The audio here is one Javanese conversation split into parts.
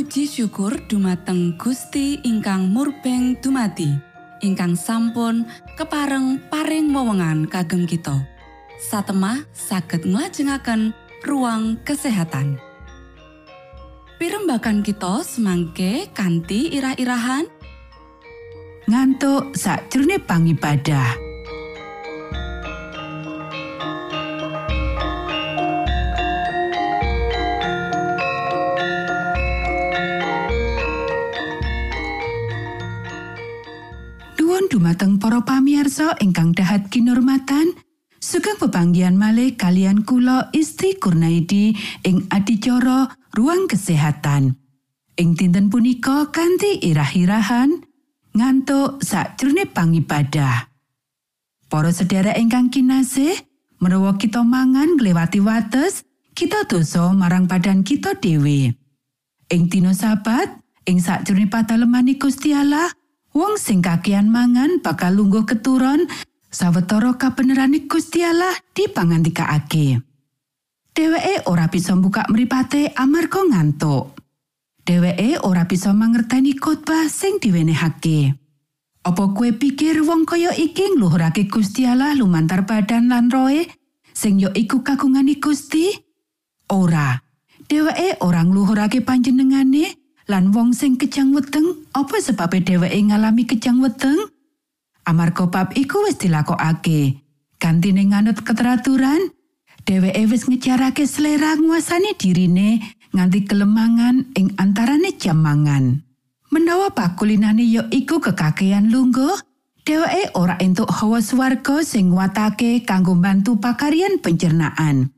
Puji syukur dumateng Gusti ingkang murbeng dumati ingkang sampun kepareng paring wewengan kagem kita. Satemah saged nglajengaken ruang kesehatan. Pirembakan kita semangke kanthi irah-irahan. Ngantuk sakjroning pangibadah. Dumateng para pamirsa ingkang dahat kinurmatan, sugeng pepanggihan malih kalian kula Isti Kurnaidi ing adicara ruang kesehatan. Ing dinten punika kanthi irah-irahan ngantuk sakjroning pangibadah. Para sedherek ingkang kinasih, menawa kita mangan nglewati wates, kita dosa marang badan kita dhewe. Ing dina sabat, ing sakjroning patalemani Gusti Allah, wong sing kakean mangan bakal lungguh keturon sawetara kabenerane Gusti Allah dipangandikaake. Dheweke ora bisa mbukak mripate amarga ngantuk. Dheweke ora bisa mangerteni khotbah sing diwenehake. Apa kue pikir wong kaya iki ngluhurake Gusti Allah lumantar badan lan roe sing ya iku kagungane Gusti? Ora. Dheweke ora ngluhurake panjenengane lan wong sing kejang weteng apa sebabe dheweke ngalami kejang weteng? Amarga bab iku wis dilakokake. Gantine nganut keteraturan, dheweke wis ngejarake selera nguasani dirine nganti kelemangan ing antarane jam mangan. Menawa pakulinane ya iku kekakean lungguh, dheweke ora entuk hawa swarga sing nguatake kanggo bantu pakaryan pencernaan.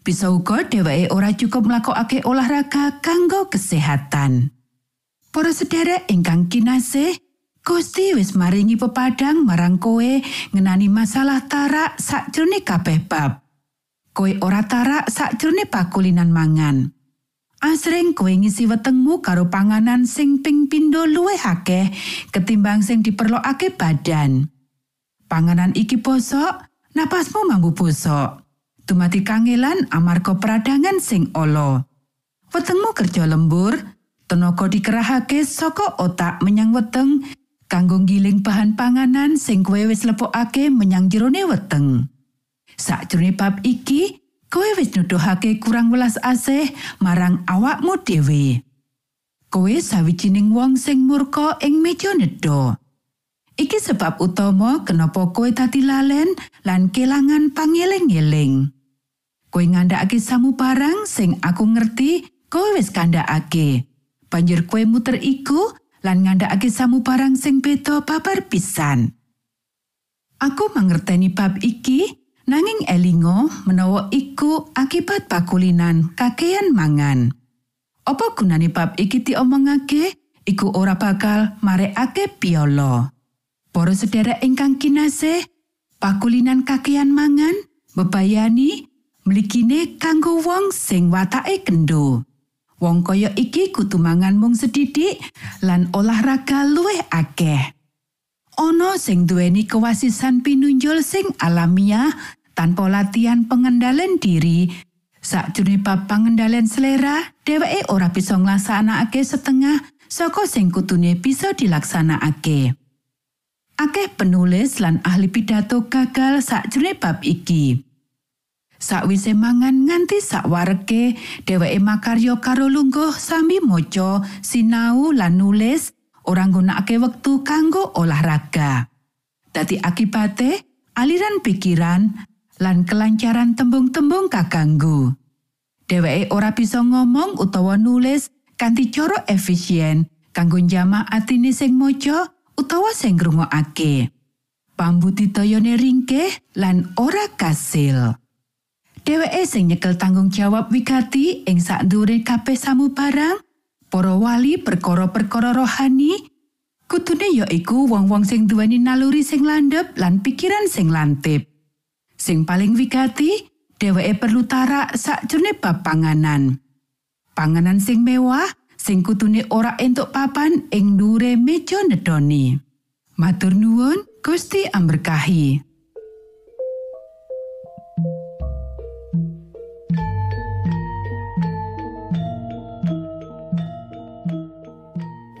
Bisa uga dheweke ora cukup mlakokake olahraga kanggo kesehatan. Para sederek ingkang kinasih, Gusti wis maringi pepadang marang kowe ngenani masalah tarak sakjroning kabeh bab. Kowe ora tarak sakjroning pakulinan mangan. Asring kowe ngisi wetengmu karo panganan sing ping pindho luwih akeh ketimbang sing diperlokake badan. Panganan iki bosok, napasmu mambu bosok. Dumati kangelan amarga peradangan sing ala. Wetengmu kerja lembur, tenaga dikerahake saka otak menyang weteng kanggo giling bahan panganan sing kowe wis lepokake menyang jerone weteng. Sakjroning bab iki, kowe wis nuduhake kurang welas asih marang awakmu dhewe. Kowe sawijining wong sing murka ing meja nedha. Iki sebab utama kenapa kowe tadi lalen lan kelangan pangeling-eling. Kowe ngandhakake samubarang sing aku ngerti kowe wis kandhakake. Banjur kowe muter iku lan ngandhakake samubarang sing beda babar pisan. Aku mangerteni bab iki nanging elingo menawa iku akibat pakulinan kakean mangan. Apa gunane bab iki diomongake? Iku ora bakal marekake piolo. Para sedherek ingkang kinasih, pakulinan kakean mangan bebayani mligine kanggo wong sing watake kendo. Wong kaya iki kudu mangan mung sedidik lan olahraga luwih akeh. Ana sing duweni kewasisan pinunjul sing alamiah tanpa latihan pengendalian diri. Sakjroning bab pengendalian selera, dheweke ora bisa nglaksanakake setengah saka sing kutune bisa dilaksanakake. Akeh penulis lan ahli pidato gagal sakjroning bab iki. Sakwise mangan nganti sakwareke, dheweke makarya karo lungguh sami maca, sinau lan nulis ora nggunakake wektu kanggo olahraga. Dadi akibate, aliran pikiran lan kelancaran tembung-tembung kaganggu. Dheweke ora bisa ngomong utawa nulis kanthi cara efisien kanggo jamak atine sing maca utawa sing ngrungokake. Pambudidayane ringkeh lan ora kasil. Dheweke sing nyekel tanggung jawab wigati ing sakndure kabeh samubarang, para wali perkara-perkara rohani, kudune ya iku wong-wong sing duweni naluri sing landhep lan pikiran sing lantip. Sing paling wigati, dheweke perlu tarak sakjroning bab panganan. Panganan sing mewah sing kutune ora entuk papan ing ndure meja nedoni. Matur nuwun, Gusti amberkahi.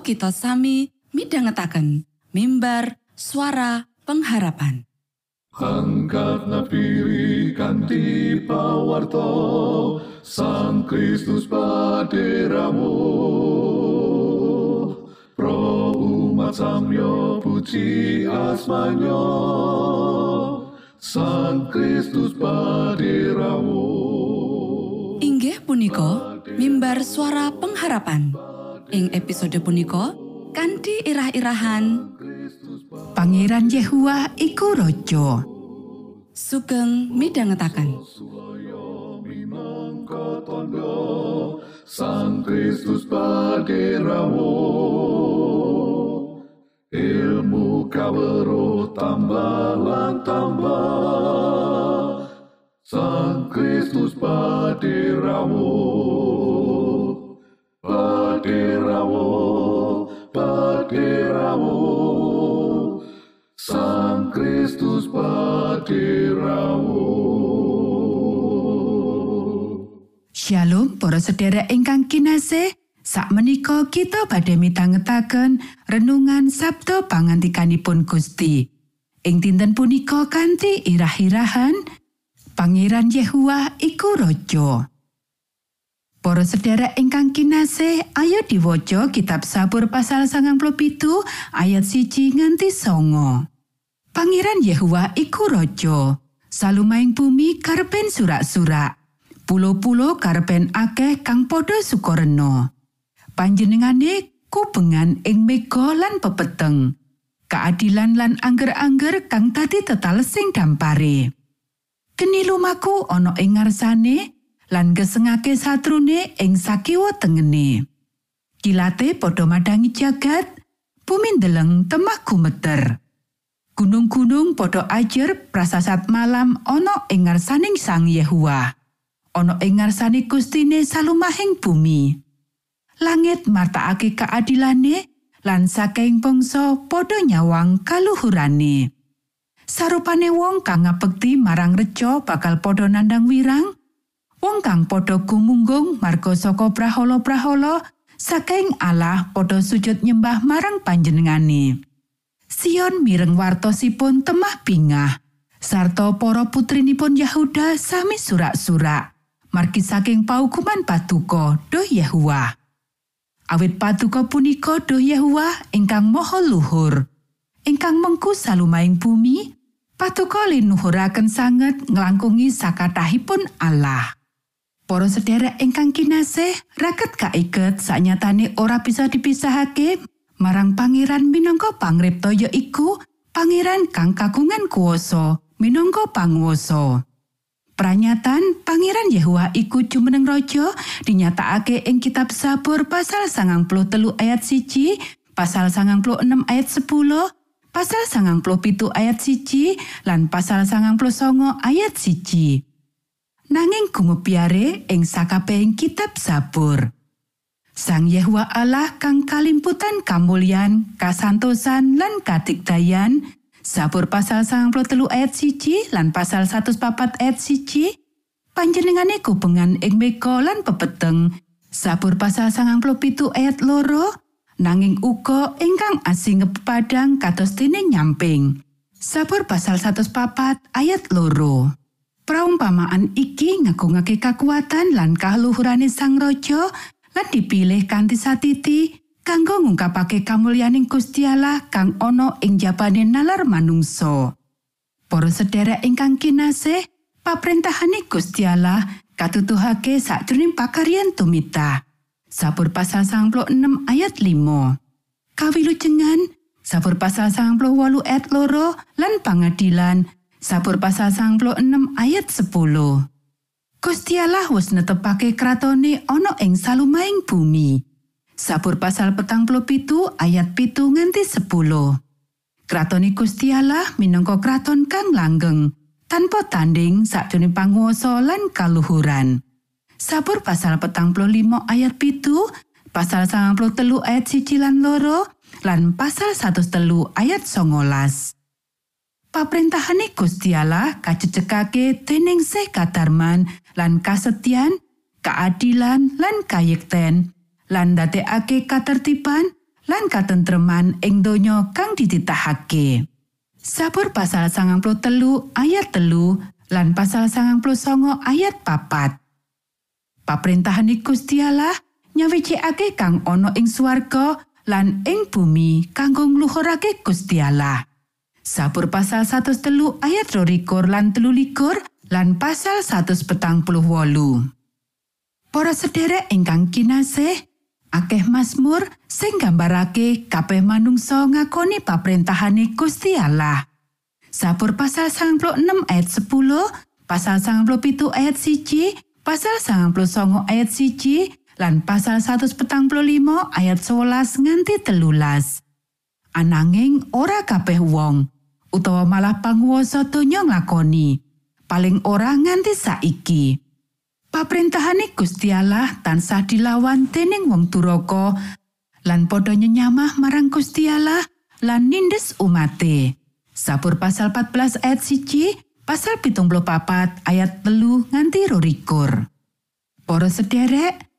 monggo kita sami midhangetaken mimbar suara pengharapan. Angkat nafiri kanti pawarto Sang Kristus paderamu Pro umat samyo puji asmanyo Sang Kristus paderamu Inggih punika mimbar suara pengharapan. Ing episode punika kanthi irah-irahan Pangeran Yehua iku raja. sugeng midhangetaken. tondo Sang Kristus paderamu ilmu kawero tambah tambah Sang Kristus paderamu paderamu paderamu Sang Kristus paderamu Shalom para sedherek ingkang kinasih. Sakmenika kita badhe mitangetaken renungan Sabda pangantikanipun Gusti. Ing dinten punika kanthi irah-irahan Pangeran Yehua iku raja. Para sedherek ingkang kinasih, ayo diwaca kitab Sabur pasal 97 ayat siji nganti songo. Pangeran Yehua iku raja. Salumaing bumi karpen surak-surak. Pulo-pulo karpen akeh kang padha sukoreno. Panjenengane kubengan ing mega lan pepeteng. Keadilan lan angger-angger kang dadi tetalesing dampare. Geni lumaku ana ing ngarsane lan gesengake satrune ing sakiwa tengene. Kilate padha madangi jagat, bumi ndeleng temah gumeter. Gunung-gunung padha ajer prasasat malam ana ing ngarsaning Sang Yehua. Ana ing ngarsane Gustine salumahing bumi. Langit martakake keadilane lan saking bangsa padha nyawang kaluhurane. Sarupane wong kang ngabekti marang reca bakal padha nandang wirang, wong kang padha gumunggung marga saka prahala-prahala saking Allah padha sujud nyembah marang panjenengane. Sion mireng wartosipun temah bingah. Sarta para putrinipun Yahuda sami surak-surak. Margi saking paukuman patuko doh Yehua. Awit patuko punika doh Yehua ingkang moho luhur. Ingkang mengku salumaing bumi, patuko linuhuraken sanget nglangkungi sakatahipun Allah. Para sedherek ingkang kinasih, raket kaiket saknyatane ora bisa dipisahake marang pangeran minangka pangripta ya iku pangeran kang kagungan kuwasa minangka panguwasa. Pranyatan Pangeran Yehua iku jumeneng raja dinyatakake ing kitab Sabur pasal 93 ayat 1, pasal 96 ayat 10, pasal 97 ayat 1 lan pasal 99 ayat 1. Nanging gumepiare ing sakabehing kitab Sabur. Sang Yehua Allah kang kalimputan kamulyan, kasantosan lan kadigdayan, Sabur pasal 93 ayat 1 lan pasal 104 ayat 1, panjenengane kubengan ing mega lan pepeteng. Sabur pasal 97 ayat loro, nanging uga ingkang asing padang kados dene nyamping. Sabur pasal 104 ayat loro. Praumpamaan iki ngagungake kakuatan lan kaluhurane sang raja lan dipilih kanthi satiti kanggo ngungkapake kamulyaning Gusti Allah kang ana ing jabane nalar manungsa. Para sedherek ingkang kinasih, paprentahane Gusti Allah katutuhake sakjroning pakaryan tumita. Sabur pasal 96 ayat 5. Kawilujengan Sabur pasal 98 ayat loro lan pangadilan Sabur pasal 96 ayat 10. Gusti Allah wis netepake kratone ana ing salumaing bumi. Sabur pasal petang pitu ayat pitu nganti 10. Kratone Gusti Allah minangka kraton kang langgeng, tanpa tanding sakjroning panguwasa lan kaluhuran. Sabur pasal petang limo ayat pitu, pasal sangang telu ayat siji lan loro, lan pasal satu telu ayat songolas. Paprentahane Gusti Allah kacecekake dening sih kadarman lan kasetyan, keadilan lan kayekten, lan ndadekake katertiban lan katentreman ing donya kang dititahake. Sabur pasal sangang telu ayat telu lan pasal sangang songo ayat papat. Paprentahan Gusti Allah nyawicikake kang ana ing swarga lan ing bumi kanggo ngluhurake Gusti Allah. Sabur pasal 103 ayat 22 lan 23 lan pasal 148. Para sederek ingkang kinasih, akeh Mazmur sing nggambarake kabeh manungsa ngakoni paprentahane Gusti Allah. Sabur pasal 96 ayat 10, pasal 97 ayat 1, pasal 99 ayat 1, lan pasal 145 ayat 11 nganti telulas. Ananging ora kabeh wong utawa malah panguwasa donya nglakoni. Paling ora nganti saiki. Paprentahane Gusti Allah tansah dilawan dening wong duraka lan padha nyenyamah marang Gusti Allah lan nindes umate. Sabur pasal 14 ayat 1, pasal 74 ayat telu nganti rorikur. Para sederek,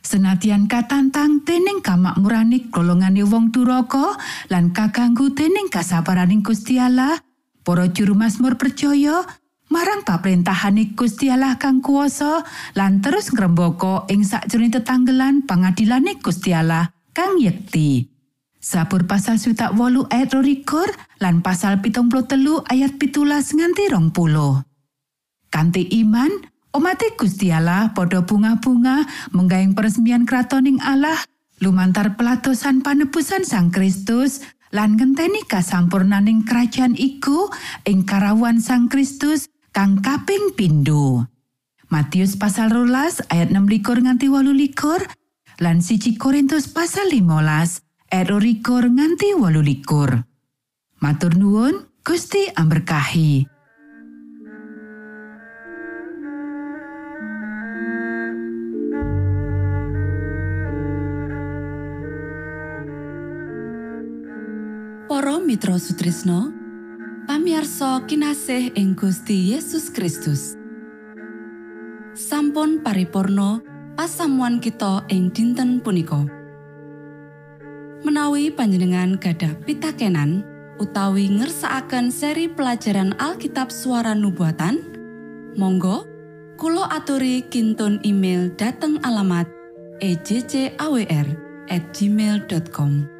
senadyan katantang dening kamakmurane golongane wong duraka lan kaganggu dening kasabaraning Gusti Allah, para juru Mazmur percaya marang paprentahane Gusti Allah kang kuwasa lan terus ngrembaka ing sakjroning tetanggelan pangadilane Gusti Allah kang yekti. Sabur pasal swidak wolu ayat rorikur lan pasal pitung telu ayat pitulas nganti rong puluh. Kanti iman, Omate Gusti Allah padha bunga-bunga menggaing peresmian kratoning Allah lumantar pelatosan panebusan Sang Kristus lan ngenteni kasampurnaning kerajaan iku ing karawan Sang Kristus kang kaping pindho. Matius pasal rolas ayat 6 nganti walu likur lan siji Korintus pasal 15 ayat likur nganti walu likur. Matur nuwun, Gusti amberkahi. Para Mitra Sutrisno pamiarsa kinasih ing Gusti Yesus Kristus. Sampun paripurno pasamuan kita ing dinten punika. Menawi panjenengan gadah pitakenan utawi ngersaakan seri pelajaran Alkitab suara nubuatan Monggo Kulo aturi kinton email dateng alamat ejcawr gmail.com